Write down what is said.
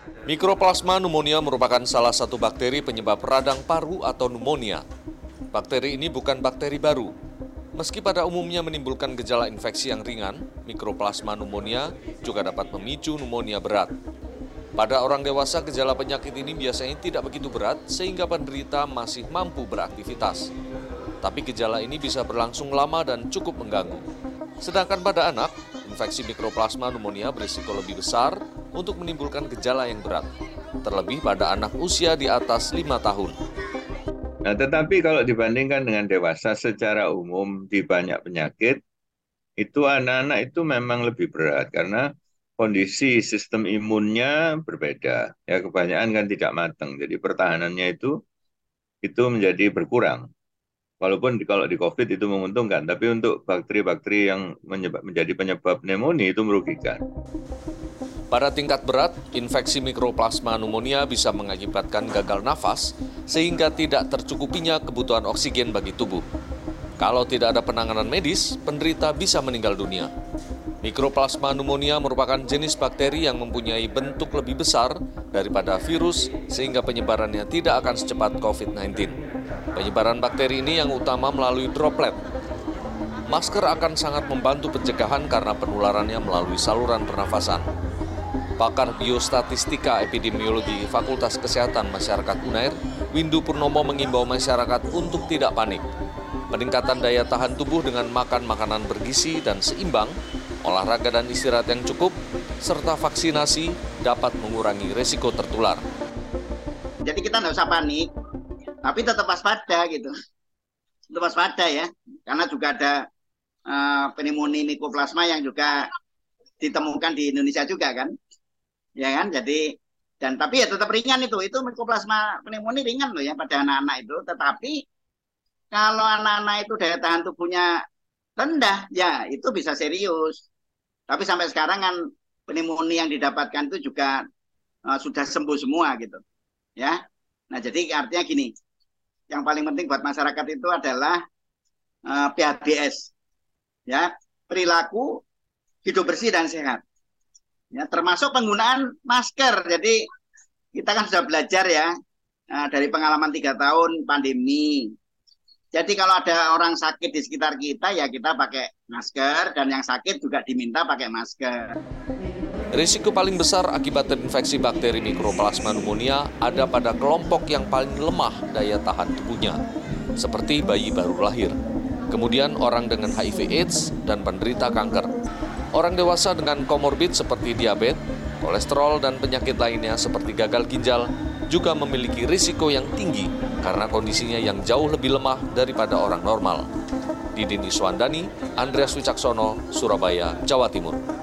Mikroplasma pneumonia merupakan salah satu bakteri penyebab radang paru atau pneumonia. Bakteri ini bukan bakteri baru. Meski pada umumnya menimbulkan gejala infeksi yang ringan, mikroplasma pneumonia juga dapat memicu pneumonia berat. Pada orang dewasa, gejala penyakit ini biasanya tidak begitu berat sehingga penderita masih mampu beraktivitas. Tapi gejala ini bisa berlangsung lama dan cukup mengganggu. Sedangkan pada anak, infeksi mikroplasma pneumonia berisiko lebih besar untuk menimbulkan gejala yang berat, terlebih pada anak usia di atas 5 tahun. Nah, tetapi kalau dibandingkan dengan dewasa secara umum di banyak penyakit, itu anak-anak itu memang lebih berat karena kondisi sistem imunnya berbeda. Ya kebanyakan kan tidak matang. Jadi pertahanannya itu itu menjadi berkurang. Walaupun kalau di COVID itu menguntungkan, tapi untuk bakteri-bakteri yang menyebab, menjadi penyebab pneumonia itu merugikan. Pada tingkat berat, infeksi mikroplasma pneumonia bisa mengakibatkan gagal nafas sehingga tidak tercukupinya kebutuhan oksigen bagi tubuh. Kalau tidak ada penanganan medis, penderita bisa meninggal dunia. Mikroplasma pneumonia merupakan jenis bakteri yang mempunyai bentuk lebih besar daripada virus sehingga penyebarannya tidak akan secepat COVID-19. Penyebaran bakteri ini yang utama melalui droplet. Masker akan sangat membantu pencegahan karena penularannya melalui saluran pernafasan. Pakar Biostatistika Epidemiologi Fakultas Kesehatan Masyarakat UNAIR, Windu Purnomo mengimbau masyarakat untuk tidak panik. Peningkatan daya tahan tubuh dengan makan makanan bergizi dan seimbang olahraga dan istirahat yang cukup, serta vaksinasi dapat mengurangi resiko tertular. Jadi kita nggak usah panik, tapi tetap waspada gitu. Tetap waspada ya, karena juga ada uh, pneumonia mikoplasma yang juga ditemukan di Indonesia juga kan, ya kan. Jadi dan tapi ya tetap ringan itu, itu mikoplasma pneumonia ringan loh ya pada anak-anak itu. Tetapi kalau anak-anak itu daya tahan tubuhnya rendah, ya itu bisa serius. Tapi sampai sekarang kan pneumonia yang didapatkan itu juga uh, sudah sembuh semua gitu. Ya. Nah, jadi artinya gini. Yang paling penting buat masyarakat itu adalah uh, eh, PHBS. Ya, perilaku hidup bersih dan sehat. Ya, termasuk penggunaan masker. Jadi kita kan sudah belajar ya uh, dari pengalaman tiga tahun pandemi jadi kalau ada orang sakit di sekitar kita ya kita pakai masker dan yang sakit juga diminta pakai masker. Risiko paling besar akibat terinfeksi bakteri mikroplasma pneumonia ada pada kelompok yang paling lemah daya tahan tubuhnya, seperti bayi baru lahir. Kemudian orang dengan HIV AIDS dan penderita kanker. Orang dewasa dengan komorbid seperti diabetes, kolesterol dan penyakit lainnya seperti gagal ginjal juga memiliki risiko yang tinggi karena kondisinya yang jauh lebih lemah daripada orang normal. Didin Iswandani, Andreas Wicaksono, Surabaya, Jawa Timur.